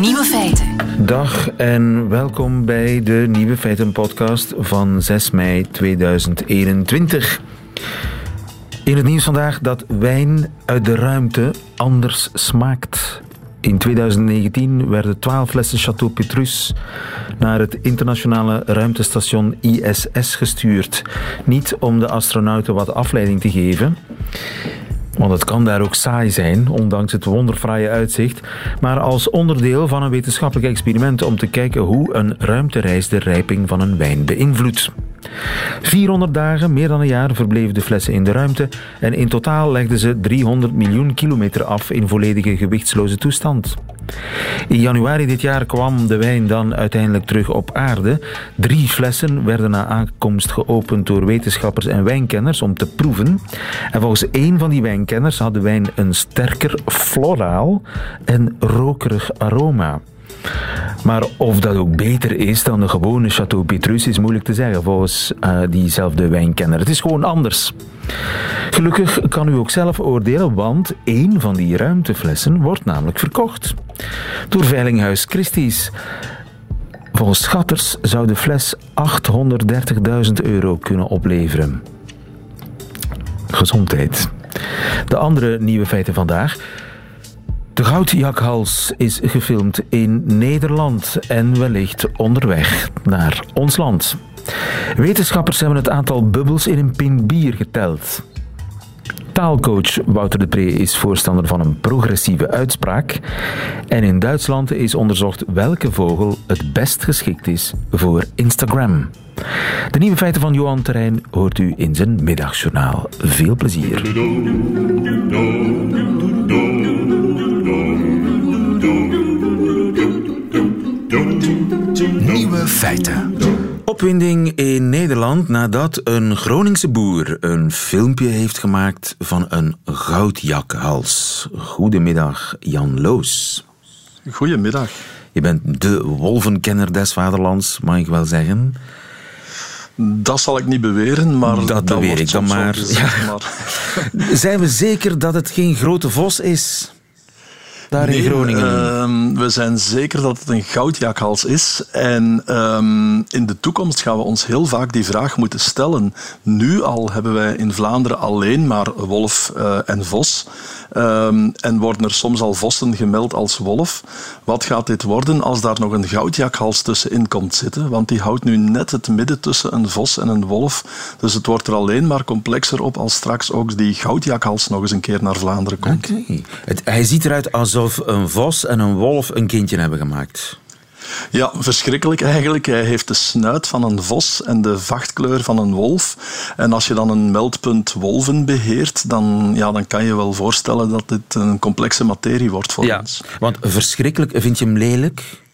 Nieuwe feiten. Dag en welkom bij de Nieuwe Feiten podcast van 6 mei 2021. In het nieuws vandaag dat wijn uit de ruimte anders smaakt. In 2019 werden 12 flessen Chateau Petrus naar het internationale ruimtestation ISS gestuurd. Niet om de astronauten wat afleiding te geven. Want het kan daar ook saai zijn, ondanks het wonderfraaie uitzicht, maar als onderdeel van een wetenschappelijk experiment om te kijken hoe een ruimtereis de rijping van een wijn beïnvloedt. 400 dagen, meer dan een jaar, verbleven de flessen in de ruimte en in totaal legden ze 300 miljoen kilometer af in volledige gewichtsloze toestand. In januari dit jaar kwam de wijn dan uiteindelijk terug op aarde. Drie flessen werden na aankomst geopend door wetenschappers en wijnkenners om te proeven. En volgens één van die wijnkenners had de wijn een sterker floraal en rokerig aroma. Maar of dat ook beter is dan de gewone Chateau Petrus is moeilijk te zeggen volgens uh, diezelfde wijnkenner. Het is gewoon anders. Gelukkig kan u ook zelf oordelen, want één van die ruimteflessen wordt namelijk verkocht. Door Veilinghuis Christie's. Volgens schatters zou de fles 830.000 euro kunnen opleveren. Gezondheid. De andere nieuwe feiten vandaag. De goudjakhals is gefilmd in Nederland en wellicht onderweg naar ons land. Wetenschappers hebben het aantal bubbels in een pint bier geteld. Taalcoach Wouter de Pre is voorstander van een progressieve uitspraak. En in Duitsland is onderzocht welke vogel het best geschikt is voor Instagram. De nieuwe feiten van Johan Terrein hoort u in zijn middagjournaal. Veel plezier. Nieuwe feiten. Opwinding in Nederland nadat een Groningse boer een filmpje heeft gemaakt van een goudjakhals. Goedemiddag, Jan Loos. Goedemiddag. Je bent de wolvenkenner des vaderlands, mag ik wel zeggen. Dat zal ik niet beweren, maar... Dat, dat beweer ik dan maar. Gezegd, Ja. maar... Zijn we zeker dat het geen grote vos is? Daar in Groningen. ehm, we zijn zeker dat het een goudjakhals is. En ehm, in de toekomst gaan we ons heel vaak die vraag moeten stellen. Nu al hebben wij in Vlaanderen alleen maar wolf eh, en vos. Ehm, en worden er soms al vossen gemeld als wolf. Wat gaat dit worden als daar nog een goudjakhals tussenin komt zitten? Want die houdt nu net het midden tussen een vos en een wolf. Dus het wordt er alleen maar complexer op als straks ook die goudjakhals nog eens een keer naar Vlaanderen komt. Het- Hij ziet eruit alsof een vos en een wolf een kindje hebben gemaakt. Ja, verschrikkelijk eigenlijk. Hij heeft de snuit van een vos en de vachtkleur van een wolf. En als je dan een meldpunt wolven beheert, dan, ja, dan kan je wel voorstellen dat dit een complexe materie wordt voor ons. want verschrikkelijk, vind je hem lelijk?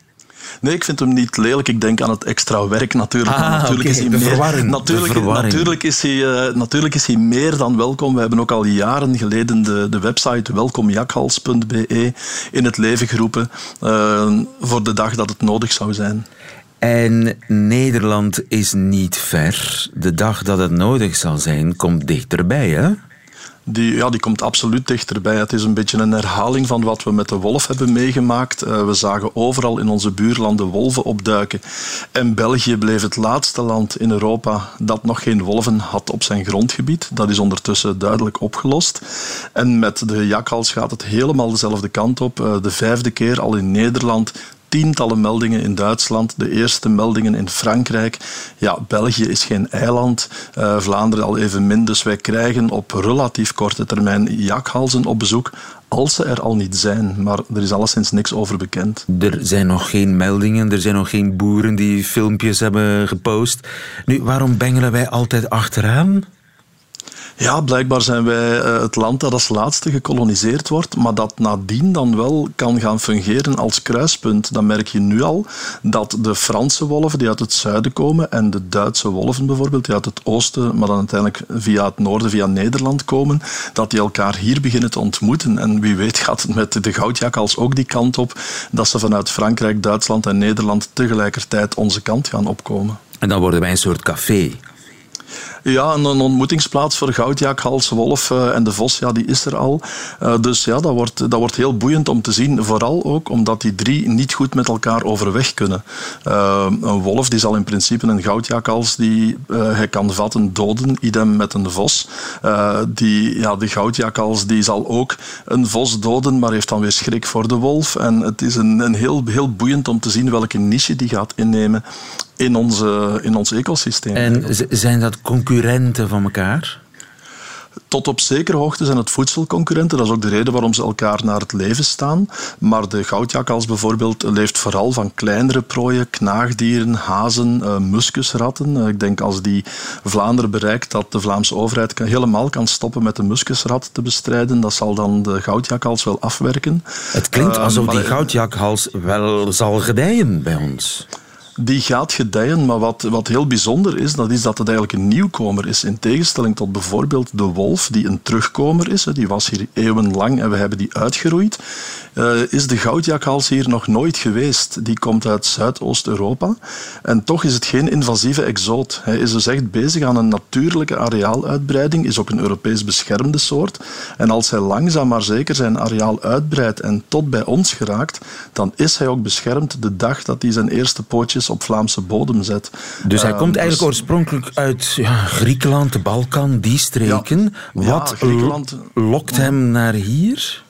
Nee, ik vind hem niet lelijk. Ik denk aan het extra werk natuurlijk. Ah, natuurlijk, is hij meer, de natuurlijk, natuurlijk, is hij, eh, natuurlijk is hij meer dan welkom. We hebben ook al jaren geleden de, de website welkomjakhals.be in het leven geroepen eh, voor de dag dat het nodig zou zijn. En Nederland is niet ver. De dag dat het nodig zal zijn, komt dichterbij, hè? Die, ja, die komt absoluut dichterbij. Het is een beetje een herhaling van wat we met de wolf hebben meegemaakt. Eh, we zagen overal in onze buurlanden wolven opduiken. En België bleef het laatste land in Europa dat nog geen wolven had op zijn grondgebied. Dat is ondertussen duidelijk opgelost. En met de jakhals gaat het helemaal dezelfde kant op. Eh, de vijfde keer al in Nederland tientallen meldingen in Duitsland, de eerste meldingen in Frankrijk. Ja, België is geen eiland, eh, Vlaanderen al even min, dus wij krijgen op relatief korte termijn jakhalzen op bezoek, als ze er al niet zijn. Maar er is alleszins niks over bekend. Er zijn nog geen meldingen, er zijn nog geen boeren die filmpjes hebben gepost. Nu, waarom bengelen wij altijd achteraan? Ja, blijkbaar zijn wij eh, het land dat als laatste gekoloniseerd wordt, maar dat nadien dan wel kan gaan fungeren als kruispunt. Dan merk je nu al dat de Franse wolven die uit het zuiden komen en de Duitse wolven bijvoorbeeld die uit het oosten, maar dan uiteindelijk via het noorden, via Nederland komen, dat die elkaar hier beginnen te ontmoeten. En wie weet gaat het met de goudjakkals ook die kant op, dat ze vanuit Frankrijk, Duitsland en Nederland tegelijkertijd onze kant gaan opkomen. En dan worden wij een soort café. Ja, een, ontmoetingsplaats voor goudjakhals, wolf uh, en de vos, ja, die is er al. Uh, dus ja, dat wordt, dat wordt heel boeiend om te zien. Vooral ook omdat die drie niet goed met elkaar overweg kunnen. Uh, een wolf die zal in principe een goudjakhals die hij kan vatten doden, idem met een vos. die, ja, de goudjakhals die zal ook een vos doden, maar heeft dan weer schrik voor de wolf. En het is een, een heel, heel boeiend om te zien welke niche die gaat innemen in, onze, in ons ecosysteem. En zijn dat concurrenten van elkaar? Tot op zekere hoogte zijn het voedselconcurrenten. Dat is ook de reden waarom ze elkaar naar het leven staan. Maar de goudjakkals bijvoorbeeld leeft vooral van kleinere prooien, knaagdieren, hazen, uh, muskusratten. Uh, ik denk als die Vlaanderen bereikt dat de Vlaamse overheid kan, helemaal kan stoppen met de muskusrat te bestrijden, dat zal dan de goudjakkals wel afwerken. Het klinkt uh, alsof die goudjakhals wel zal gedijen bij ons die gaat gedijen. Maar wat, wat heel bijzonder is, dat is dat het eigenlijk een nieuwkomer is. In tegenstelling tot bijvoorbeeld de wolf, die een terugkomer is. Die was hier eeuwenlang en we hebben die uitgeroeid. Uh, is de goudjakhals hier nog nooit geweest. Die komt uit Zuidoost-Europa. En toch is het geen invasieve exoot. Hij is dus echt bezig aan een natuurlijke areaaluitbreiding. Is ook een Europees beschermde soort. En als hij langzaam maar zeker zijn areaal uitbreidt en tot bij ons geraakt, dan is hij ook beschermd de dag dat hij zijn eerste pootjes op Vlaamse bodem zet. Dus hij uh, komt eigenlijk dus... oorspronkelijk uit ja, Griekenland, de Balkan, die streken. Ja, Wat ja, lokt hem naar hier?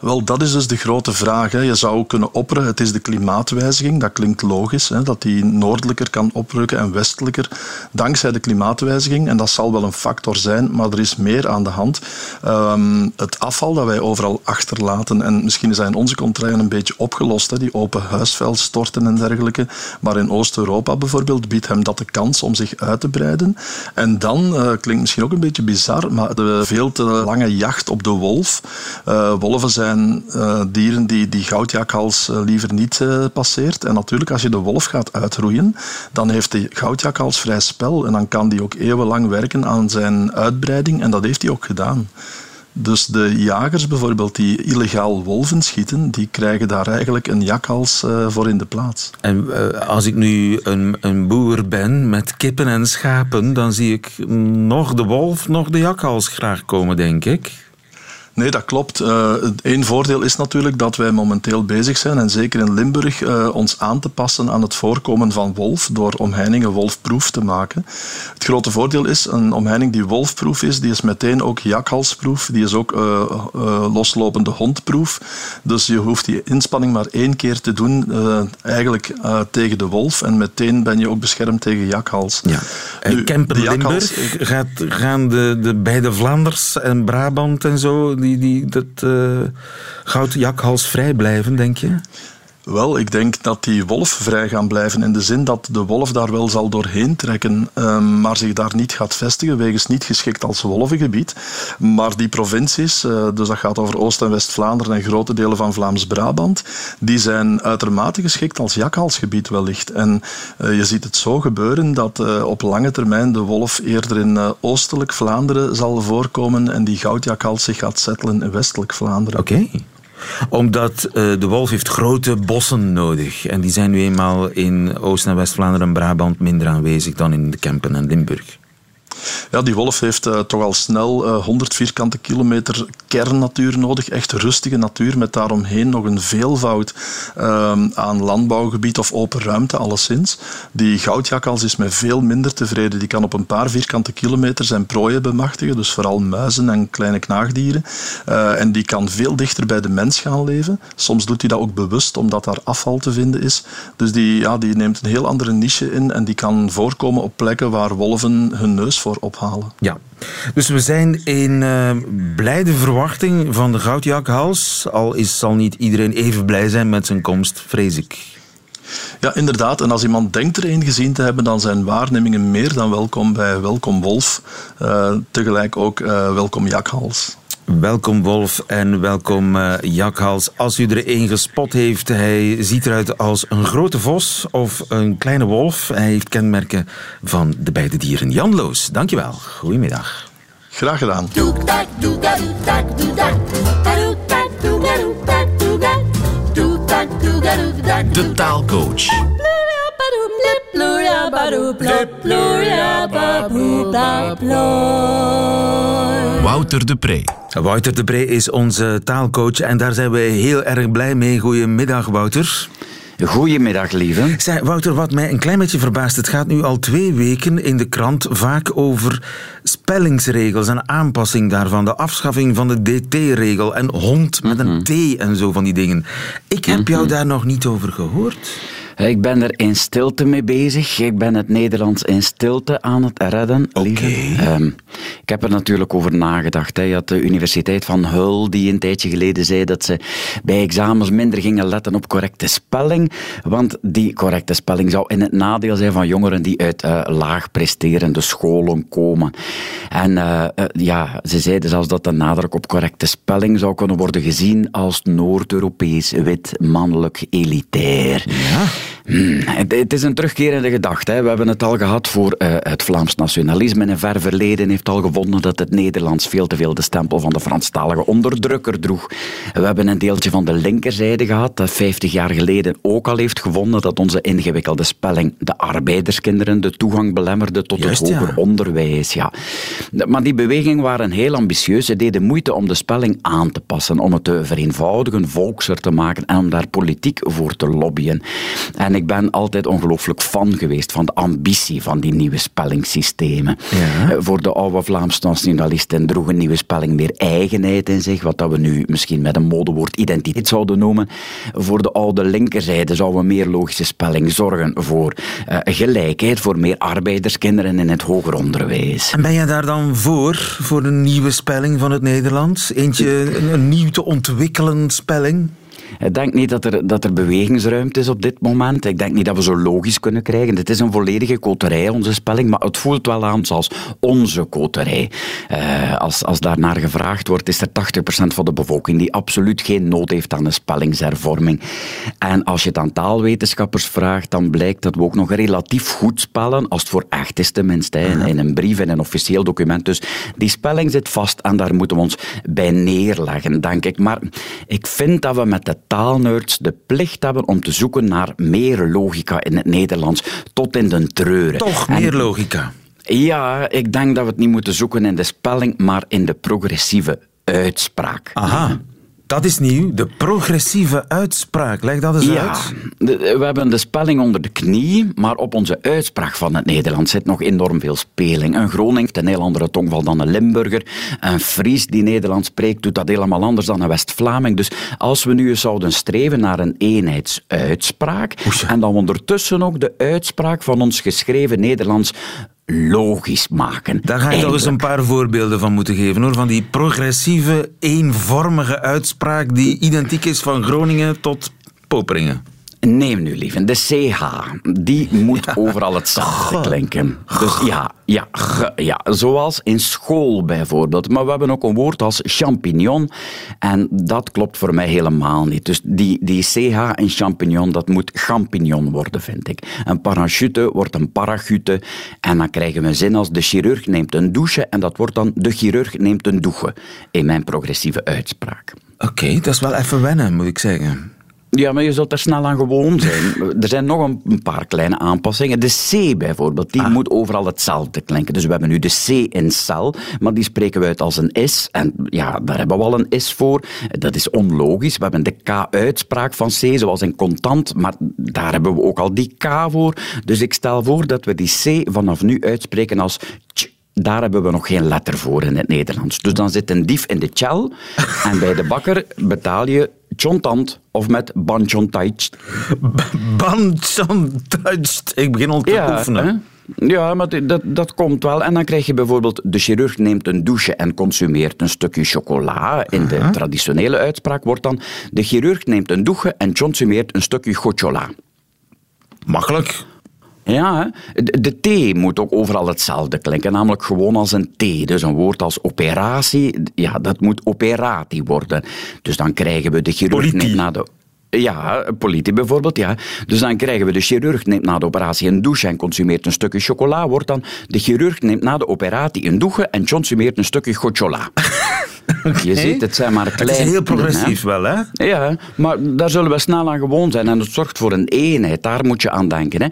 Wel, dat is dus de grote vraag. Hè. Je zou kunnen opperen, het is de klimaatwijziging. Dat klinkt logisch, hè, dat die noordelijker kan oprukken en westelijker dankzij de klimaatwijziging. En dat zal wel een factor zijn, maar er is meer aan de hand. Um, het afval dat wij overal achterlaten, en misschien in onze contraien een beetje opgelost, hè, die open huisvuilstorten en dergelijke. Maar in Oost-Europa bijvoorbeeld biedt hem dat de kans om zich uit te breiden. En dan, uh, klinkt misschien ook een beetje bizar, maar de veel te lange jacht op de wolf. Uh, wolven zijn zijn uh, dieren die die goudjakhals uh, liever niet uh, passeert. En natuurlijk, als je de wolf gaat uitroeien, dan heeft de goudjakhals vrij spel. En dan kan die ook eeuwenlang werken aan zijn uitbreiding. En dat heeft hij ook gedaan. Dus de jagers bijvoorbeeld die illegaal wolven schieten, die krijgen daar eigenlijk een jakhals voor in de plaats. En als ik nu een, een, boer ben met kippen en schapen, dan zie ik nog de wolf, nog de jakhals graag komen, denk ik. Nee, dat klopt. Eén uh, voordeel is natuurlijk dat wij momenteel bezig zijn, en zeker in Limburg, uh, ons aan te passen aan het voorkomen van wolf door omheiningen wolfproef te maken. Het grote voordeel is, een omheining die wolfproef is, die is meteen ook jakhalsproef, die is ook uh, loslopende hondproef. Dus je hoeft die inspanning maar één keer te doen, eigenlijk tegen de wolf, en meteen ben je ook beschermd tegen jakhals. Ja. Nu, Kempen Limburg, gaat, gaan de, de beide Vlaanders en Brabant en zo die, die, dat uh, goudjakhals vrij blijven, denk je? Wel, ik denk dat die wolf vrij gaan blijven in de zin dat de wolf daar wel zal doorheen trekken, um, maar zich daar niet gaat vestigen, wegens niet geschikt als wolvengebied. Maar die provincies, uh, dus dat gaat over Oost- en West-Vlaanderen en grote delen van Vlaams-Brabant, die zijn uitermate geschikt als jakhalsgebied wellicht. En uh, je ziet het zo gebeuren dat uh, op lange termijn de wolf eerder in oostelijk Vlaanderen zal voorkomen en die goudjakhals zich gaat settelen in westelijk Vlaanderen. Oké. Omdat uh, de wolf heeft grote bossen nodig. En die zijn nu eenmaal in Oost- en West-Vlaanderen en Brabant minder aanwezig dan in de Kempen en Limburg. Ja, die wolf heeft uh, toch al snel uh, 100 vierkante kilometer kernnatuur nodig. Echt rustige natuur met daaromheen nog een veelvoud uh, aan landbouwgebied of open ruimte, alleszins. Die goudjakkals is met veel minder tevreden. Die kan op een paar vierkante kilometer zijn prooien bemachtigen, dus vooral muizen en kleine knaagdieren. Uh, en die kan veel dichter bij de mens gaan leven. Soms doet hij dat ook bewust, omdat daar afval te vinden is. Dus die, ja, die neemt een heel andere niche in en die kan voorkomen op plekken waar wolven hun neus voor ophalen. Ja, dus we zijn in uh, blijde verwachting van de goudjakhals. Al is, zal niet iedereen even blij zijn met zijn komst, vrees ik. Ja, inderdaad. En als iemand denkt er een gezien te hebben, dan zijn waarnemingen meer dan welkom bij Welkom Wolf. Uh, tegelijk ook uh, Welkom Jakhals. Welkom Wolf en welkom uh, Jakhals. Als u er een gespot heeft, hij ziet eruit als een grote vos of een kleine wolf. Hij heeft kenmerken van de beide dieren. Jan Loos, dankjewel. Goedemiddag. Graag gedaan. De taalcoach. Wouter de Pre. Wouter de Pre is onze taalcoach en daar zijn we heel erg blij mee. Goedemiddag, Wouter. Goedemiddag, lieve. Zeg, Wouter, wat mij een klein beetje verbaast, het gaat nu al twee weken in de krant vaak over spellingsregels en aanpassing daarvan, de afschaffing van de DT-regel en hond met een T en zo van die dingen. Ik heb jou daar nog niet over gehoord. Ik ben er in stilte mee bezig. Ik ben het Nederlands in stilte aan het redden, lieve. Ehm, ik heb er natuurlijk over nagedacht. Hè. Je had de Universiteit van Hull die een tijdje geleden zei dat ze bij examens minder gingen letten op correcte spelling. Want die correcte spelling zou in het nadeel zijn van jongeren die uit uh, laag presterende scholen komen. En uh, uh, ja, ze zeiden zelfs dat de nadruk op correcte spelling zou kunnen worden gezien als Noord-Europees, wit, mannelijk, elitair. Ja. Hmm, het, het, is een terugkerende gedachte. Hè. We hebben het al gehad voor uh, het Vlaams nationalisme. In een ver verleden heeft al gevonden dat het Nederlands veel te veel de stempel van de Franstalige onderdrukker droeg. We hebben een deeltje van de linkerzijde gehad, dat 50 jaar geleden ook al heeft gevonden dat onze ingewikkelde spelling de arbeiderskinderen de toegang belemmerde tot Juist, het hoger ja. onderwijs. Ja. Maar die bewegingen waren heel ambitieus. Ze deden moeite om de spelling aan te passen, om het te vereenvoudigen, volkser te maken en om daar politiek voor te lobbyen. En ik ben altijd ongelooflijk fan geweest van de ambitie van die nieuwe spellingssystemen. Ja. Eh, Voor de oude Vlaamse nationalisten droeg een nieuwe spelling meer eigenheid in zich, wat dat we nu misschien met een modewoord identiteit zouden noemen. Voor de oude linkerzijde zou een meer logische spelling zorgen voor uh, gelijkheid, voor meer arbeiderskinderen in het hoger onderwijs. En ben je daar dan voor, voor een nieuwe spelling van het Nederlands? Eentje, een, een nieuw te ontwikkelen spelling? Ik denk niet dat er, dat er bewegingsruimte is op dit moment. Ik denk niet dat we zo logisch kunnen krijgen. Het is een volledige koterij, onze spelling, maar het voelt wel aan zoals onze koterij. Uh, als, als daar naar gevraagd wordt, is er 80% van de bevolking die absoluut geen nood heeft aan een spellingshervorming. En als je het aan taalwetenschappers vraagt, dan blijkt dat we ook nog relatief goed spellen, als het voor echt is tenminste, in, in een brief, in een officieel document. Dus die spelling zit vast en daar moeten we ons bij neerleggen, denk ik. Maar ik vind dat we met de taalnerds de plicht hebben om te zoeken naar meer logica in het Nederlands, tot in de treuren. Toch meer en, logica? Ja, ik denk dat we het niet moeten zoeken in de spelling, maar in de progressieve uitspraak. Aha. Dat is nieuw, de progressieve uitspraak. Leg dat eens ja, uit. De, we hebben de spelling onder de knie, maar op onze uitspraak van het Nederlands zit nog enorm veel speling. Een Groning heeft een heel andere tongval dan een Limburger. Een Fries die Nederlands spreekt doet dat helemaal anders dan een West-Vlaming. Dus als we nu eens zouden streven naar een eenheidsuitspraak en dan ondertussen ook de uitspraak van ons geschreven Nederlands logisch maken. Daar ga je toch eens een paar voorbeelden van moeten geven, hoor. Van die progressieve, eenvormige uitspraak die identiek is van Groningen tot Poperingen. Neem nu lieve, de CH, die moet ja. overal hetzelfde klinken. Dus ja, ja, ja, zoals in school bijvoorbeeld. Maar we hebben ook een woord als champignon en dat klopt voor mij helemaal niet. Dus die, die CH in champignon, dat moet champignon worden, vind ik. Een parachute wordt een parachute en dan krijgen we zin als de chirurg neemt een douche en dat wordt dan de chirurg neemt een douche in mijn progressieve uitspraak. Oké, okay, dat is wel even wennen, moet ik zeggen. Ja, maar je zult er snel aan gewoon zijn. er zijn nog een paar kleine aanpassingen. De C bijvoorbeeld, die ah. moet overal hetzelfde klinken. Dus we hebben nu de C in cel, maar die spreken we uit als een is. En ja, daar hebben we al een is voor. Dat is onlogisch. We hebben de K-uitspraak van C, zoals in contant, maar daar hebben we ook al die K voor. Dus ik stel voor dat we die C vanaf nu uitspreken als tj. Daar hebben we nog geen letter voor in het Nederlands. Dus dan zit een dief in de chel en bij de bakker betaal je chontant of met banchontaitst. Banchontaitst. Ik begin al te ja, oefenen. Hè? Ja, maar dat, dat komt wel. En dan krijg je bijvoorbeeld... De chirurg neemt een douche en consumeert een stukje chocola. In de traditionele uitspraak wordt dan... De chirurg neemt een douche en consumeert een stukje chocola. Makkelijk. Ja, de, de T moet ook overal hetzelfde klinken, namelijk gewoon als een T. Dus een woord als operatie, ja, dat moet operati worden. Dus dan krijgen we de chirurg neemt na de... Ja, politie bijvoorbeeld, ja. Dus dan krijgen we de chirurg neemt na de operatie een douche en consumeert een stukje chocola. Wordt dan de chirurg neemt na de operatie een douche en consumeert een stukje chocola. Je ziet, het zijn maar kleine... Het is heel progressief wel, hè? Ja, maar daar zullen we snel aan gewoon zijn. En het zorgt voor een eenheid, daar moet je aan denken. Hè.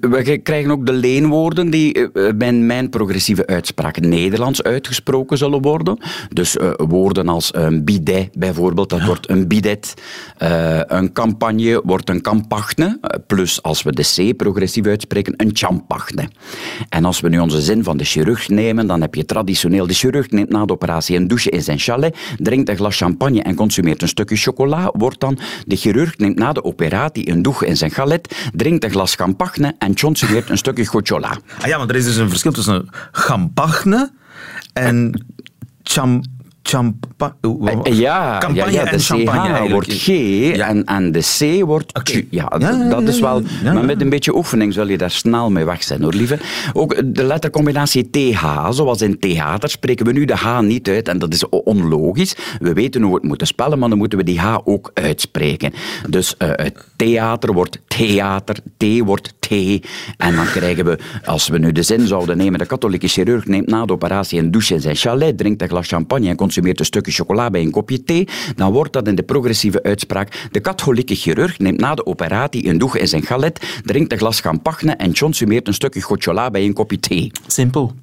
We krijgen ook de leenwoorden die eh, bij mijn progressieve uitspraak Nederlands uitgesproken zullen worden. Dus uh, woorden als een bidet bijvoorbeeld, dat wordt een bidet. Uh, een campagne wordt een campagne. Plus, als we de C progressief uitspreken, een champagne. En als we nu onze zin van de chirurg nemen, dan heb je traditioneel de chirurg neemt na de operatie een douche in chalet, drinkt een glas champagne en consumeert een stukje chocola, wordt dan de chirurg neemt na de operatie een douche in zijn galet, drinkt een glas champagne en consumeert een stukje chocola. Ah ja, maar er is dus een verschil tussen champagne en cham champa eh, ja, campagne ja, ja, de en champagne CH wordt G en, en de C wordt. Ja, dat is wel... Maar met een beetje oefening zul je daar snel mee weg zijn, hoor, lieve. Ook de lettercombinatie TH, zoals in theater, spreken we nu de H niet uit. En dat is onlogisch. We weten hoe we het moeten spellen, maar dan moeten we die H ook uitspreken. Dus het theater wordt theater, T wordt T. En dan krijgen we, als we nu de zin zouden nemen, de katholieke chirurg neemt na de operatie een douche in zijn chalet, drinkt een glas champagne en consumeert een stukje chocola bij een kopje thee, dan wordt dat in de progressieve uitspraak de katholieke chirurg neemt na de operatie een douche in zijn galet, drinkt een glas champagne en consumeert een stukje chocola bij een kopje thee. Simpel.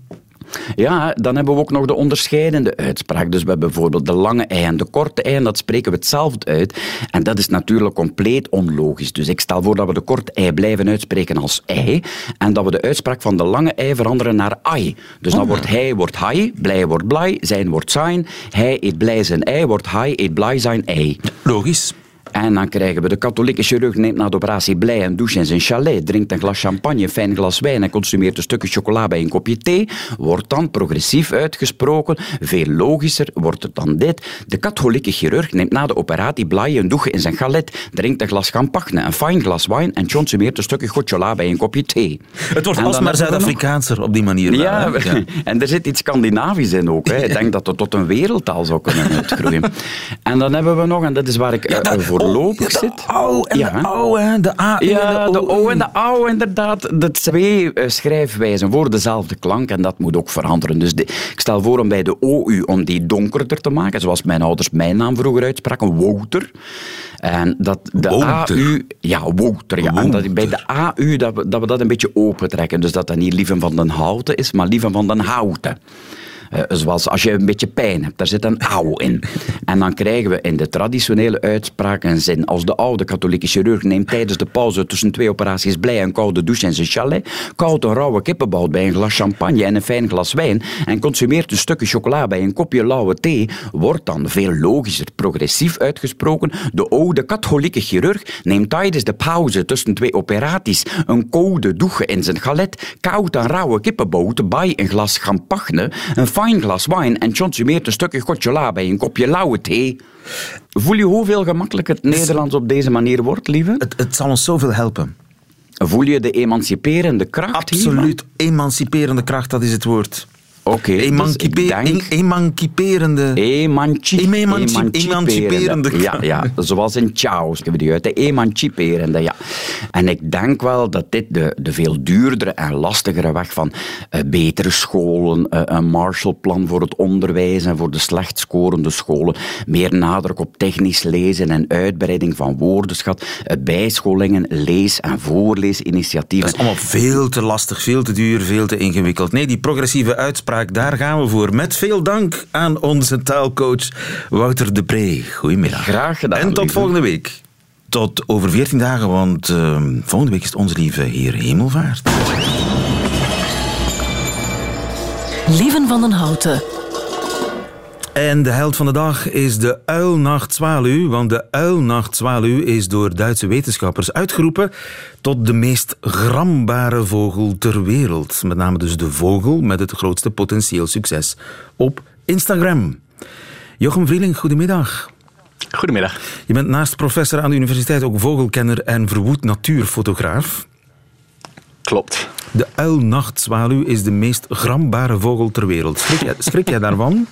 Ja, dan hebben we ook nog de onderscheidende uitspraak. Dus we hebben bijvoorbeeld de lange ei en de korte ei, en dat spreken we hetzelfde uit. En dat is natuurlijk compleet onlogisch. Dus ik stel voor dat we de korte ei blijven uitspreken als ei, en dat we de uitspraak van de lange ei veranderen naar ai. Dus dan wordt hij wordt hij, blij wordt blij, zijn wordt zijn, hij eet blij zijn ei, wordt hij eet blij zijn ei. Logisch. En dan krijgen we de katholieke chirurg neemt na de operatie blij een douche in zijn chalet, drinkt een glas champagne, een fijn glas wijn en consumeert een stukje chocola bij een kopje thee. Wordt dan progressief uitgesproken. Veel logischer wordt het dan dit. De katholieke chirurg neemt na de operatie blij een douche in zijn galet, drinkt een glas champagne, een fijn glas wijn en consumeert een stukje chocola bij een kopje thee. Het wordt alsmaar Zuid-Afrikaanser op die manier. wel, ja, hè? en er zit iets Scandinavisch in ook. Hè. Ik denk dat het tot een wereldtaal zou kunnen uitgroeien. En dan hebben we nog, en dat is waar ik eh, dat- voorlopig ja, zit. De O en Ja. de O, hè? De A en Ja, de O en de AO, inderdaad. Dat twee eh, schrijfwijzen voor dezelfde klank en dat moet ook veranderen. Dus de- ik stel voor om bij de OU om die donkerder te maken, zoals mijn ouders mijn naam vroeger uitspraken, Wouter. En dat de Wouter. AU, ja, Wouter, ja. En dat bij de AU dat we, dat we dat een beetje opentrekken. Dus dat dat niet Lieven van den Houten is, maar Lieven van den Houten. Eh, zoals als je een beetje pijn hebt, daar zit een auw in. En dan krijgen we in de traditionele uitspraak een zin als de oude katholieke chirurg neemt tijdens de pauze tussen twee operaties blij een koude douche in zijn chalet, koudt een rauwe kippenbout bij een glas champagne en een fijn glas wijn en consumeert een stukje chocola bij een kopje lauwe thee, wordt dan veel logischer progressief uitgesproken. De oude katholieke chirurg neemt tijdens de pauze tussen twee operaties een koude douche in zijn galet, koudt een rauwe kippenbout bij een glas champagne, een fijn glas wijn en consumeert een stukje chocola bij een kopje lauwe thee. Voel je hoeveel gemakkelijker het Nederlands op deze manier wordt, lieve? Het, het zal ons zoveel helpen. Voel je de emanciperende kracht hiervan? Absoluut emanciperende kracht, dat is het woord. Oké, dus Emancipe- ik denk... em- emanciperende. Emanci Emanci- emanciperende. Ja, ja, zoals in schrijven we die uit. De emanciperende, ja. En ik denk wel dat dit de, de veel duurdere en lastigere weg van eh, betere scholen, eh, een Marshallplan voor het onderwijs en voor de slecht scorende scholen, meer nadruk op technisch lezen en uitbreiding van woordenschat, eh, bijscholingen, lees- en voorleesinitiatieven. Dat is allemaal veel te lastig, veel te duur, veel te ingewikkeld. Nee, die progressieve uitspraak, daar gaan we voor. Met veel dank aan onze taalcoach Wouter de Pre. Goedemiddag. Graag gedaan, En tot lieve. volgende week. Tot over 14 dagen, want eh, volgende week is het onze lieve Heer Hemelvaart. Lieven van den Houten. En de held van de dag is de uilnachtzwaluw, want de uilnachtzwaluw is door Duitse wetenschappers uitgeroepen tot de meest grambare vogel ter wereld. Met name dus de vogel met het grootste potentieel succes op Instagram. Jochem Vrieling, goedemiddag. Goedemiddag. Je bent naast professor aan de universiteit ook vogelkenner en verwoed natuurfotograaf. Klopt. De uilnachtzwaluw is de meest grambare vogel ter wereld. Schrik jij, schrik jij daarvan?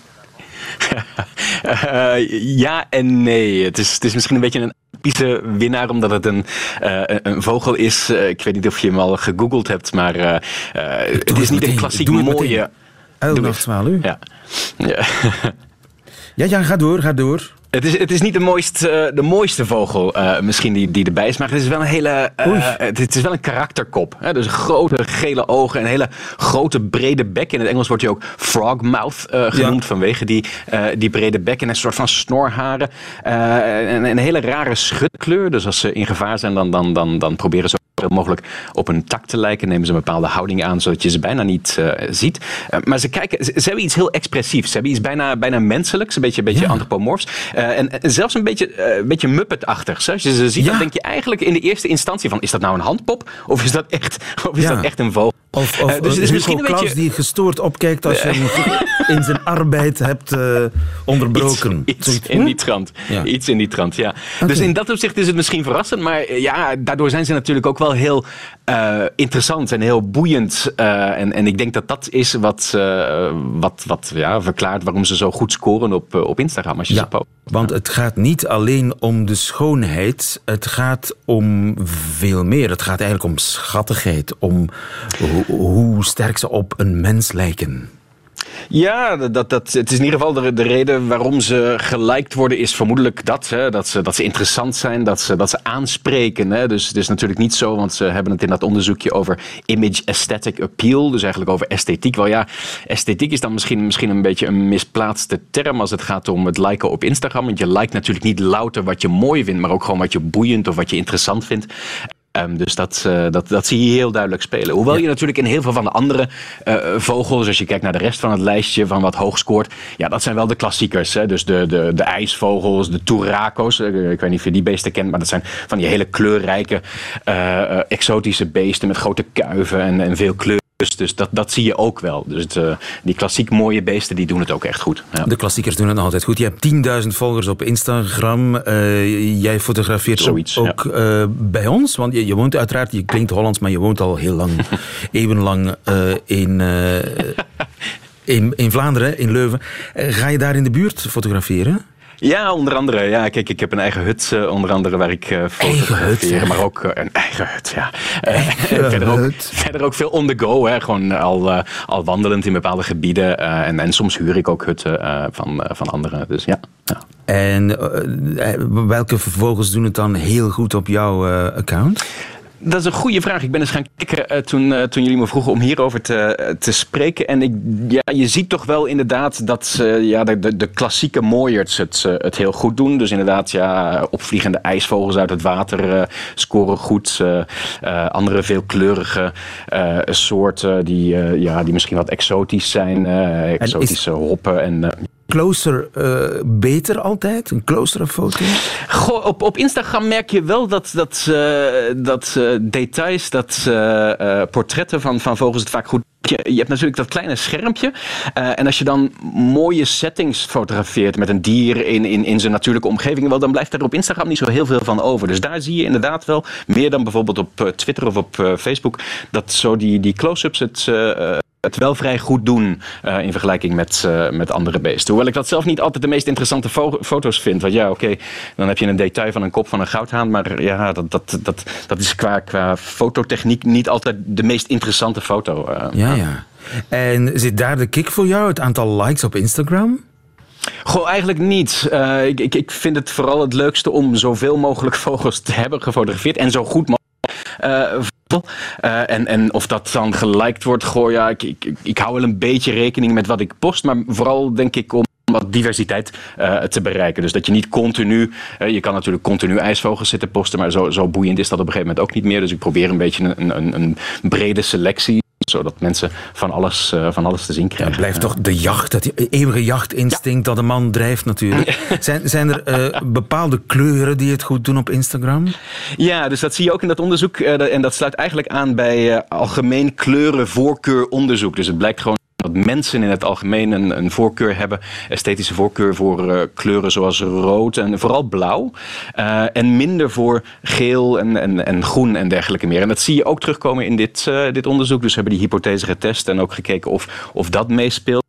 Ja en nee. Het is, het is misschien een beetje een typische winnaar, omdat het een, eh, een- vogel is. Eh, ik weet niet of je hem al gegoogeld hebt, maar eh, het het is niet een klassiek mooie... Uilnachtzwaluw? Ja. ja. Ja, ja, ga door, ga door. Het is, het is niet de mooiste, de mooiste vogel uh, misschien die, die erbij is, maar het is wel een hele. Uh, het is wel een karakterkop. Hè? Dus grote gele ogen en een hele grote brede bek. In het Engels wordt hij ook frogmouth uh, genoemd ja. vanwege die, die brede bek en een soort van snorharen. en een hele rare schutkleur. Dus als ze in gevaar zijn, dan, dan, dan, dan proberen ze zoveel mogelijk op een tak te lijken. Nemen ze een bepaalde houding aan, zodat je ze bijna niet uh, ziet. Uh, maar ze, kijken, ze, ze, hebben iets heel expressiefs. Ze hebben iets bijna, bijna menselijks, een beetje, een beetje ja. antropomorfs. Uh, en, en, zelfs een beetje, een beetje Muppet-achtig. Als je ze ziet, ja. dan denk je eigenlijk in de eerste instantie van... is dat nou een handpop? Of is dat echt, of is ja. dat echt een vogel? Of, of dus het is misschien een beetje... die gestoord opkijkt als je hem in zijn arbeid hebt onderbroken. Iets, iets in die trant. Iets in die trant, ja. Okay. Dus in dat opzicht is het misschien verrassend. Maar ja, daardoor zijn ze natuurlijk ook wel heel uh, interessant en heel boeiend. Uh, en, en ik denk dat dat is wat, uh, wat, wat ja, verklaart waarom ze zo goed scoren op, op Instagram. Als je ja, want het gaat niet alleen om de schoonheid, het gaat om veel meer. Het gaat eigenlijk om schattigheid, om hoe sterk ze op een mens lijken. Ja, dat, dat, het is in ieder geval de, de reden waarom ze geliked worden, is vermoedelijk dat. Hè, dat, ze, dat ze interessant zijn, dat ze, dat ze aanspreken. Hè. Dus het is natuurlijk niet zo, want ze hebben het in dat onderzoekje over image aesthetic appeal. Dus eigenlijk over esthetiek. Wel ja, esthetiek is dan misschien, misschien een beetje een misplaatste term als het gaat om het liken op Instagram. Want je liked natuurlijk niet louter wat je mooi vindt, maar ook gewoon wat je boeiend of wat je interessant vindt. Um, dus dat, uh, dat, dat zie je heel duidelijk spelen. Hoewel ja. je natuurlijk in heel veel van de andere uh, vogels, als je kijkt naar de rest van het lijstje van wat hoog scoort, ja, dat zijn wel de klassiekers. Hè? Dus de, de, de ijsvogels, de toeraco's. Uh, ik weet niet of je die beesten kent, maar dat zijn van die hele kleurrijke, exotische beesten met grote kuiven en, en veel kleur. Dus, dus dat, dat zie je ook wel. Dus het, uh, die klassiek mooie beesten die doen het ook echt goed. Ja. De klassiekers doen het altijd goed. Je hebt 10.000 volgers op Instagram. Uh, jij fotografeert Zoiets, ook, ja. uh, bij ons. Want je, je, woont uiteraard, je klinkt Hollands, maar je woont al heel lang, eeuwenlang in, in, in Vlaanderen, in Leuven. ga je daar in de buurt fotograferen? Ja, onder andere. Ja, kijk, ik heb een eigen hut, uh, onder andere, waar ik uh, fotografeer. Maar ook uh, een eigen hut, ja. verder, ook, verder ook veel on the go, hè. Gewoon al, al wandelend in bepaalde gebieden. en, en soms huur ik ook hutten van, van anderen. Dus ja. ja. En welke vervolgens doen het dan heel goed op jouw account? Dat is een goede vraag. Ik ben eens gaan kijken uh, toen, uh, toen jullie me vroegen om hierover te, uh, te spreken. En ik, ja, je ziet toch wel inderdaad dat ja, de, de, de klassieke mooiers het, het heel goed doen. Dus inderdaad, ja, opvliegende ijsvogels uit het water scoren goed. andere veelkleurige soorten die, ja, die misschien wat exotisch zijn. exotische is... hoppen en closer uh, beter altijd? Een closere foto? Goh, op, op Instagram merk je wel dat, dat, uh, dat uh, details, dat portretten van, van vogels het vaak goed je, je, hebt natuurlijk dat kleine schermpje. En als je dan mooie settings fotografeert met een dier in, in, in zijn natuurlijke omgeving, wel, dan blijft er op Instagram niet zo heel veel van over. Dus daar zie je inderdaad wel, meer dan bijvoorbeeld op Twitter of op Facebook, dat zo die, die close-ups het. Het wel vrij goed doen uh, in vergelijking met, uh, met andere beesten. Hoewel ik dat zelf niet altijd de meest interessante fo foto's vind. Want ja, oké, okay, dan heb je een detail van een kop van een goudhaan. Maar ja, dat, dat, dat, dat is qua, qua fototechniek niet altijd de meest interessante foto. Uh, ja, ja. En zit daar de kick voor jou, het aantal likes op Instagram? Goh, eigenlijk niet. Ik, ik, ik vind het vooral het leukste om zoveel mogelijk vogels te hebben gefotografeerd en zo goed mogelijk. Uh, uh, en, en of dat dan geliked wordt, goh, ja, ik, ik, ik hou wel een beetje rekening met wat ik post. Maar vooral denk ik om wat diversiteit uh, te bereiken. Dus dat je niet continu, je kan natuurlijk continu ijsvogels zitten posten, maar zo, zo boeiend is dat op een gegeven moment ook niet meer. Dus ik probeer een beetje een, een, een brede selectie zodat mensen van alles, uh, van alles te zien krijgen. Ja, blijft toch de jacht, het eeuwige jachtinstinct ja. dat een man drijft natuurlijk. zijn, zijn er uh, bepaalde kleuren die het goed doen op Instagram? Ja, dus dat zie je ook in dat onderzoek. Uh, en dat sluit eigenlijk aan bij algemeen kleurenvoorkeuronderzoek. Dus het blijkt gewoon dat mensen in het algemeen een, een voorkeur hebben, esthetische voorkeur voor uh, kleuren zoals rood en vooral blauw. Uh, en minder voor geel en, en, en groen en dergelijke meer. En dat zie je ook terugkomen in dit, uh, dit onderzoek. Dus we hebben die hypothese getest en ook gekeken of, of dat meespeelt.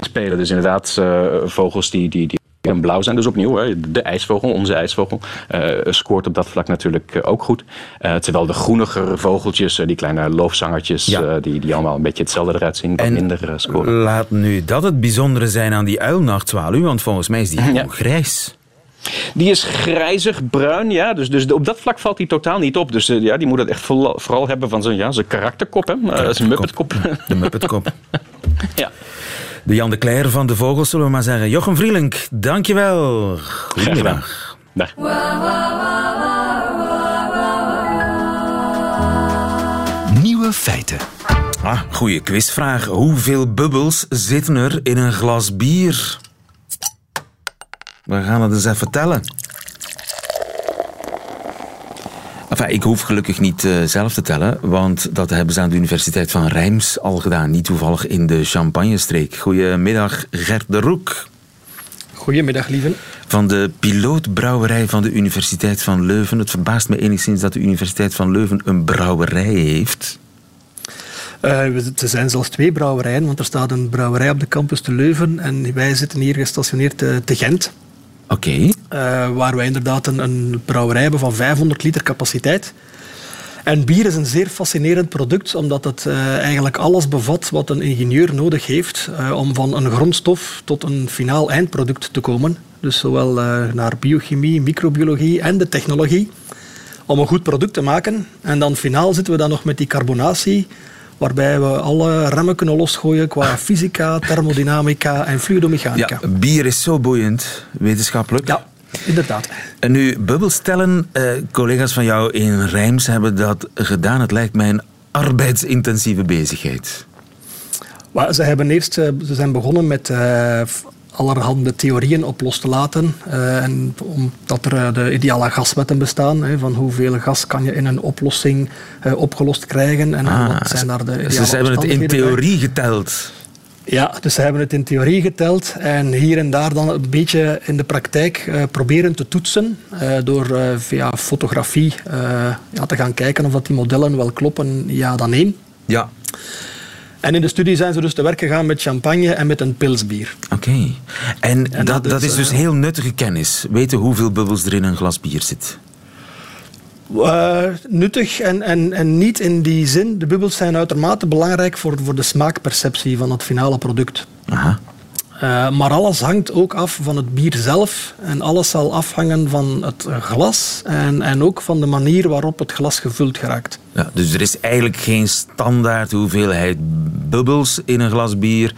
Spelen dus inderdaad vogels die, die, die in blauw zijn. Dus opnieuw, hè, de ijsvogel, onze ijsvogel, uh, scoort op dat vlak natuurlijk ook goed. terwijl de groenigere vogeltjes, die kleine loofzangertjes, die, die allemaal een beetje hetzelfde eruit zien, wat minder scoren. Laat nu dat het bijzondere zijn aan die uilnachtzwaluw, want volgens mij is die ja. grijs. Die is grijzig bruin, ja. Dus, dus op dat vlak valt hij totaal niet op. Dus ja, die moet het echt vooral hebben van zijn, ja, zijn karakterkop, hè. Zijn muppetkop. De muppetkop. ja. De Jan de Kleijer van de Vogels, zullen we maar zeggen. Jochem Vrielink, dankjewel. Goedemiddag. Dag. Nieuwe feiten. Ah, goede quizvraag. Hoeveel bubbels zitten er in een glas bier? We gaan het eens even tellen. Enfin, ik hoef gelukkig niet uh, zelf te tellen, want dat hebben ze aan de Universiteit van Rijms al gedaan. Niet toevallig in de Champagne-streek. Goedemiddag, Gert de Roek. Goedemiddag, lieve. Van de pilootbrouwerij van de Universiteit van Leuven. Het verbaast me enigszins dat de Universiteit van Leuven een brouwerij heeft. Uh, er zijn zelfs twee brouwerijen, want er staat een brouwerij op de campus te Leuven en wij zitten hier gestationeerd te, te Gent. Oké. Uh, waar wij inderdaad een, een, brouwerij hebben van 500 liter capaciteit. En bier is een zeer fascinerend product, omdat het uh, eigenlijk alles bevat wat een ingenieur nodig heeft uh, om van een grondstof tot een finaal eindproduct te komen. Dus zowel naar biochemie, microbiologie en de technologie. Om een goed product te maken. En dan finaal zitten we dan nog met die carbonatie waarbij we alle remmen kunnen losgooien qua fysica, thermodynamica en fluidomechanica. Ja, bier is zo boeiend, wetenschappelijk. Ja, inderdaad. En nu, bubbelstellen, eh, collega's van jou in Rijms hebben dat gedaan. Het lijkt mij een arbeidsintensieve bezigheid. ze, hebben eerst, eh, ze zijn begonnen met uh, allerhande theorieën op los te laten. Uh, en omdat er uh, de ideale gaswetten bestaan, hè, van hoeveel gas kan je in een oplossing uh, opgelost krijgen en ah, wat zijn daar de ideale Ze hebben het in theorie geteld. Ja, dus ze hebben het in theorie geteld en hier en daar dan een beetje in de praktijk proberen te toetsen door via fotografie ja, te gaan kijken of dat die modellen wel kloppen, ja dan nee. Ja. En in de studie zijn ze dus te werk gegaan met champagne en met een pilsbier. Oké. En, dat, dat, is, dus eh, heel nuttige kennis. Weten hoeveel bubbels er in een glas bier zit. Uh, nuttig en, en, en niet in die zin. De bubbels zijn uitermate belangrijk voor, voor de smaakperceptie van het finale product. Aha. Uh, maar alles hangt ook af van het bier zelf. En alles zal afhangen van het glas en, en ook van de manier waarop het glas gevuld geraakt. Ja, dus er is eigenlijk geen standaard hoeveelheid bubbels in een glas bier.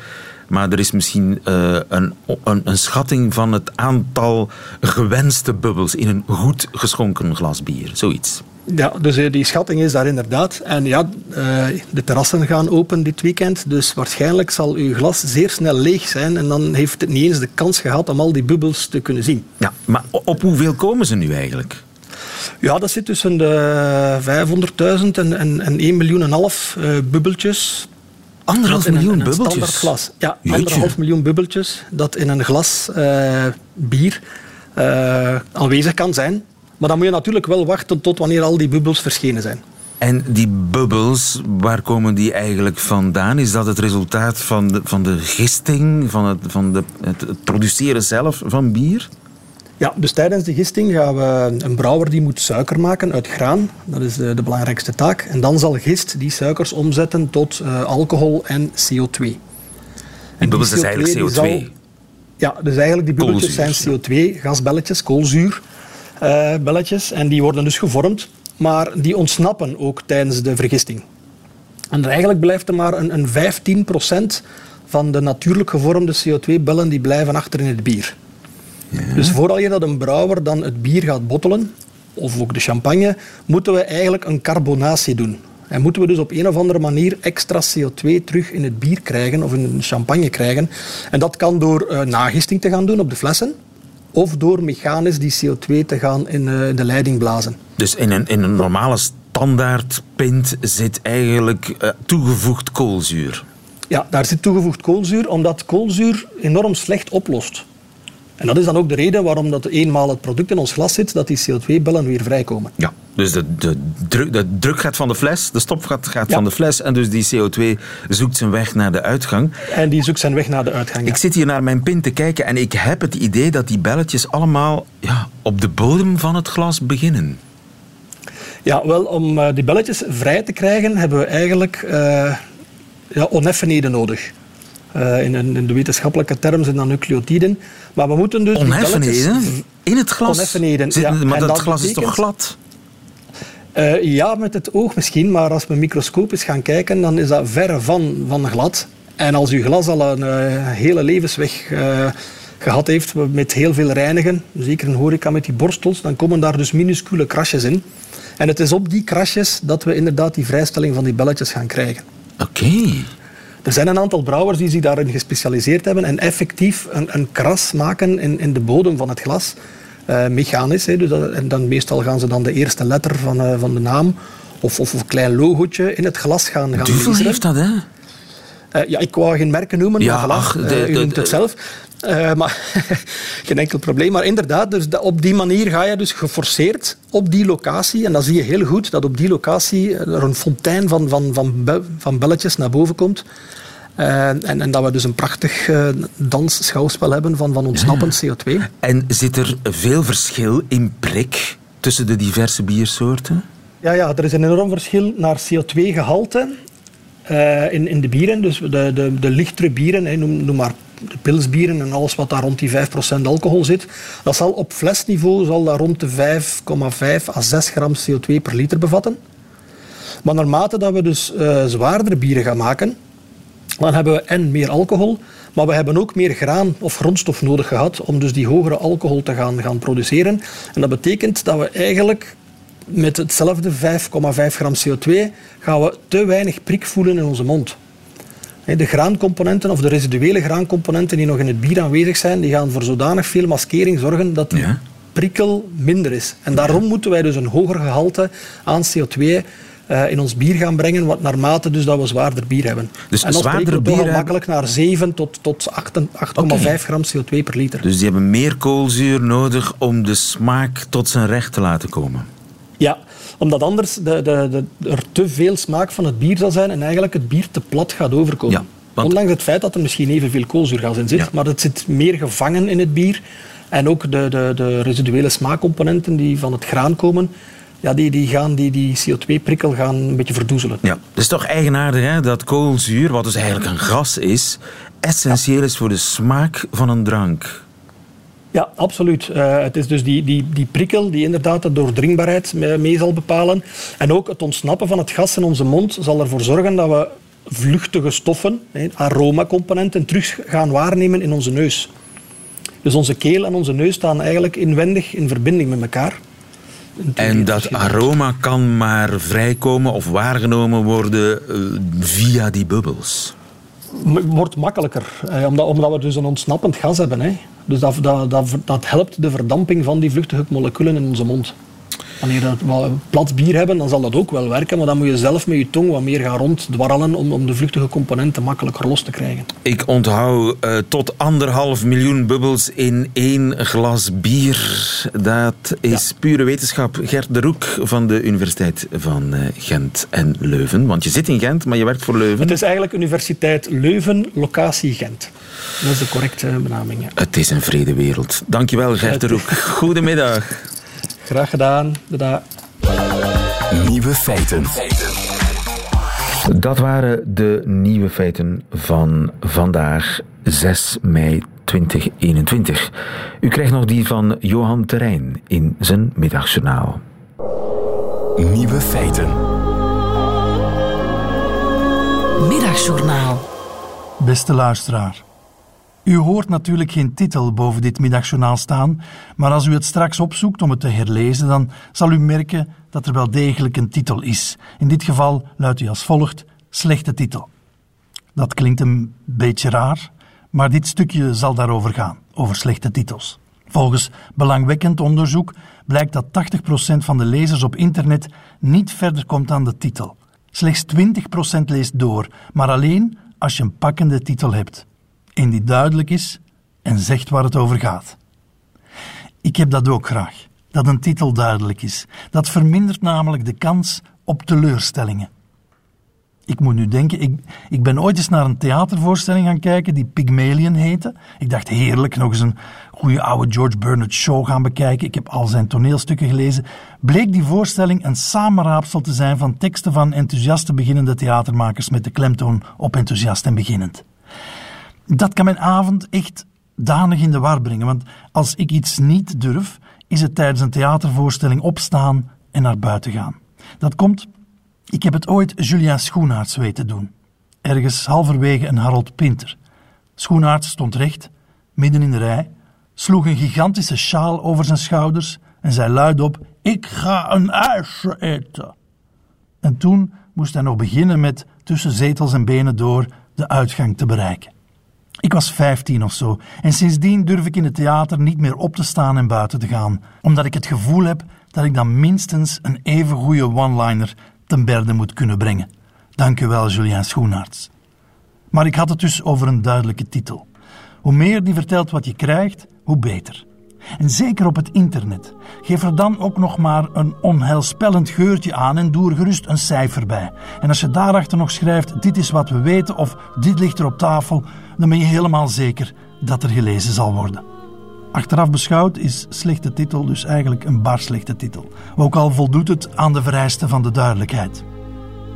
Maar er is misschien uh, een, een, een, schatting van het aantal gewenste bubbels in een goed geschonken glas bier. Zoiets. Ja, dus eh, die schatting is daar inderdaad. En ja, eh, de terrassen gaan open dit weekend. Dus waarschijnlijk zal uw glas zeer snel leeg zijn. En dan heeft het niet eens de kans gehad om al die bubbels te kunnen zien. Ja, maar op hoeveel komen ze nu eigenlijk? Ja, dat zit tussen de 500.000 en, en, en 1 miljoen en half uh, bubbeltjes. Anderhalf miljoen een, bubbeltjes? glas. Ja, anderhalf miljoen bubbeltjes dat in een glas uh, bier uh, aanwezig kan zijn. Maar dan moet je natuurlijk wel wachten tot wanneer al die bubbels verschenen zijn. En die bubbels, waar komen die eigenlijk vandaan? Is dat het resultaat van de, van de gisting, van, het, van de, het produceren zelf van bier? Ja, dus tijdens de gisting gaan we een brouwer die moet suiker maken uit graan. Dat is de, de belangrijkste taak. En dan zal gist die suikers omzetten tot uh, alcohol en CO2. En bubbels is eigenlijk CO2? Zal, ja, dus eigenlijk die bubbeltjes zijn CO2, gasbelletjes, koolzuur. Uh, belletjes. En die worden dus gevormd, maar die ontsnappen ook tijdens de vergisting. En eigenlijk blijft er maar een, een 15% van de natuurlijk gevormde CO2-bellen die blijven achter in het bier. Ja. Dus vooral je dat een brouwer dan het bier gaat bottelen, of ook de champagne, moeten we eigenlijk een carbonatie doen. En moeten we dus op een of andere manier extra CO2 terug in het bier krijgen of in de champagne krijgen. En dat kan door uh, nagisting te gaan doen op de flessen of door mechanisch die CO2 te gaan in uh, de leiding blazen. Dus in een, in een normale standaard pint zit eigenlijk uh, toegevoegd koolzuur? Ja, daar zit toegevoegd koolzuur, omdat koolzuur enorm slecht oplost. En dat is dan ook de reden waarom dat eenmaal het product in ons glas zit, dat die CO2-bellen weer vrijkomen. Ja, dus de, de, druk, de druk gaat van de fles, de stop gaat, gaat van de fles en dus die CO2 zoekt zijn weg naar de uitgang. En die zoekt zijn weg naar de uitgang. Ik zit hier naar mijn pin te kijken en ik heb het idee dat die belletjes allemaal ja, op de bodem van het glas beginnen. Ja, wel, om uh, die belletjes vrij te krijgen hebben we eigenlijk uh, ja, oneffenheden nodig. Uh, in, in, de wetenschappelijke term zijn dat nucleotiden. Maar we moeten dus. Oneffenheden? In het glas? Oneffenheden, Zit, ja. Maar en dat, glas betekent, is toch glad? Uh, ja, met het oog misschien, maar als we microscopisch gaan kijken, dan is dat verre van, van glad. En als uw glas al een uh, hele levensweg gehad heeft met heel veel reinigen, zeker in horeca met die borstels, dan komen daar dus minuscule krasjes in. En het is op die krasjes dat we inderdaad die vrijstelling van die belletjes gaan krijgen. Oké. Okay. Er zijn een aantal brouwers die zich daarin gespecialiseerd hebben en effectief een, een kras maken in, in de bodem van het glas. Uh, mechanisch. Dus dat, en dan meestal gaan ze dan de eerste letter van, uh, van de naam of, of, een klein logootje in het glas gaan, gaan Duvel heeft dat, hè? Uh, ja, ik wou geen merken noemen, ja, maar voilà, ach, de, de, u noemt het zelf. Uh, maar geen enkel probleem. Maar inderdaad, dus op die manier ga je dus geforceerd op die locatie. En dan zie je heel goed dat op die locatie er een fontein van, van, van, van belletjes naar boven komt. Uh, en, en, dat we dus een prachtig uh, dansschouwspel hebben van, van ontsnappend ja. CO2. En zit er veel verschil in prik tussen de diverse biersoorten? Ja, ja, er is een enorm verschil naar CO2-gehalte uh, in, in de bieren. Dus de, de, de lichtere bieren, noem, noem maar de pilsbieren en alles wat daar rond die 5% alcohol zit, dat zal op flesniveau zal dat rond de 5,5 à 6 gram CO2 per liter bevatten. Maar naarmate dat we dus uh, zwaardere bieren gaan maken, dan hebben we en meer alcohol, maar we hebben ook meer graan of grondstof nodig gehad om dus die hogere alcohol te gaan, gaan produceren. En dat betekent dat we eigenlijk met hetzelfde 5,5 gram CO2 gaan we te weinig prik voelen in onze mond. De graancomponenten of de residuele graancomponenten die nog in het bier aanwezig zijn, die gaan voor zodanig veel maskering zorgen dat die ja. prikkel minder is. En daarom moeten wij dus een hoger gehalte aan CO2 uh, in ons bier gaan brengen, wat naarmate dus dat we zwaarder bier hebben. Dus en dan zwaarder bier hebben... makkelijk naar 7 tot, tot 8,5 okay. gram CO2 per liter. Dus die hebben meer koolzuur nodig om de smaak tot zijn recht te laten komen? Ja, omdat anders de, de, de, er te veel smaak van het bier zal zijn en eigenlijk het bier te plat gaat overkomen. Ja, want... Ondanks het feit dat er misschien evenveel koolzuurgas in zit, ja. maar het zit meer gevangen in het bier. En ook de, de, de residuele smaakcomponenten die van het graan komen, ja, die, die gaan die, die CO2-prikkel gaan een beetje verdoezelen. Ja, het is toch eigenaardig hè, dat koolzuur, wat dus eigenlijk een gas is, essentieel is voor de smaak van een drank. Ja, absoluut. Uh, het is dus die, die, die prikkel die inderdaad de doordringbaarheid mee, zal bepalen. En ook het ontsnappen van het gas in onze mond zal ervoor zorgen dat we vluchtige stoffen, aromacomponenten, terug gaan waarnemen in onze neus. Dus onze keel en onze neus staan eigenlijk inwendig in verbinding met elkaar. En dat aroma kan maar vrijkomen of waargenomen worden uh, via die bubbels? Wordt makkelijker, eh, omdat, omdat we dus een ontsnappend gas hebben. Hè. Dus dat, dat, dat, dat helpt de verdamping van die vluchtige moleculen in onze mond. Wanneer we een plat bier hebben, dan zal dat ook wel werken, maar dan moet je zelf met je tong wat meer gaan ronddwarrelen om, om de vluchtige componenten makkelijker los te krijgen. Ik onthoud uh, tot anderhalf miljoen bubbels in één glas bier. Dat is ja. pure wetenschap. Gert de Roek van de Universiteit van uh, Gent en Leuven. Want je zit in Gent, maar je werkt voor Leuven. Het is eigenlijk Universiteit Leuven, locatie Gent. Dat is de correcte benaming. Ja. Het is een vrede wereld. Dankjewel, Gert de Roek. Goedemiddag. Graag gedaan. Dada. Nieuwe feiten. Dat waren de nieuwe feiten van vandaag, 6 mei 2021. U krijgt nog die van Johan Terrein in zijn middagjournaal. Nieuwe feiten. Middagjournaal. Beste luisteraar. U hoort natuurlijk geen titel boven dit middagjournaal staan, maar als u het straks opzoekt om het te herlezen, dan zal u merken dat er wel degelijk een titel is. In dit geval luidt hij als volgt: slechte titel. Dat klinkt een beetje raar, maar dit stukje zal daarover gaan, over slechte titels. Volgens belangwekkend onderzoek blijkt dat 80% van de lezers op internet niet verder komt dan de titel. Slechts 20% leest door, maar alleen als je een pakkende titel hebt en die duidelijk is en zegt waar het over gaat. Ik heb dat ook graag. Dat een titel duidelijk is. Dat vermindert namelijk de kans op teleurstellingen. Ik moet nu denken, ik, ik ben ooit eens naar een theatervoorstelling gaan kijken die Pygmalion heette. Ik dacht heerlijk, nog eens een goede oude George Bernard Shaw gaan bekijken. Ik heb al zijn toneelstukken gelezen. Bleek die voorstelling een samenraapsel te zijn van teksten van enthousiaste beginnende theatermakers met de klemtoon op enthousiast en beginnend. Dat kan mijn avond echt danig in de war brengen, want als ik iets niet durf, is het tijdens een theatervoorstelling opstaan en naar buiten gaan. Dat komt ik heb het ooit Julia Schoenaerts weten doen. Ergens halverwege een Harold Pinter. Schoenaerts stond recht, midden in de rij, sloeg een gigantische sjaal over zijn schouders en zei luidop: Ik ga een ijsje eten. En toen moest hij nog beginnen met tussen zetels en benen door de uitgang te bereiken. Ik was vijftien of zo en sindsdien durf ik in het theater niet meer op te staan en buiten te gaan, omdat ik het gevoel heb dat ik dan minstens een even goede one-liner ten berde moet kunnen brengen. Dank u wel. Maar ik had het dus over een duidelijke titel. Hoe meer die vertelt wat je krijgt, hoe beter. En zeker op het internet. Geef er dan ook nog maar een onheilspellend geurtje aan en doe er gerust een cijfer bij. En als je daarachter nog schrijft: dit is wat we weten of dit ligt er op tafel, dan ben je helemaal zeker dat er gelezen zal worden. Achteraf beschouwd is slechte titel dus eigenlijk een bar slechte titel. Ook al voldoet het aan de vereisten van de duidelijkheid.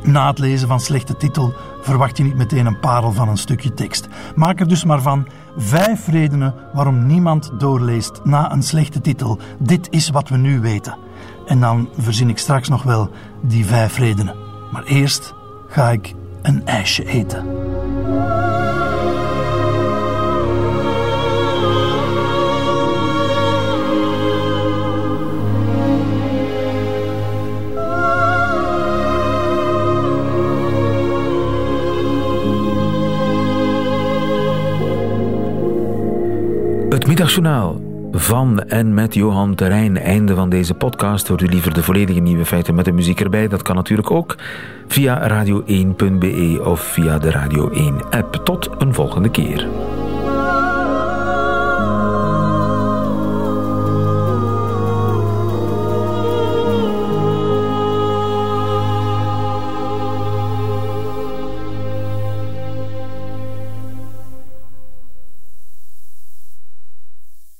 Na het lezen van slechte titel verwacht je niet meteen een parel van een stukje tekst. Maak er dus maar van vijf redenen waarom niemand doorleest na een slechte titel. Dit is wat we nu weten. En dan verzin ik straks nog wel die vijf redenen. Maar eerst ga ik een ijsje eten. Middagjournaal van en met Johan Terrein. Einde van deze podcast. Hoort u liever de volledige nieuwe feiten met de muziek erbij? Dat kan natuurlijk ook via radio1.be of via de Radio 1 app. Tot een volgende keer.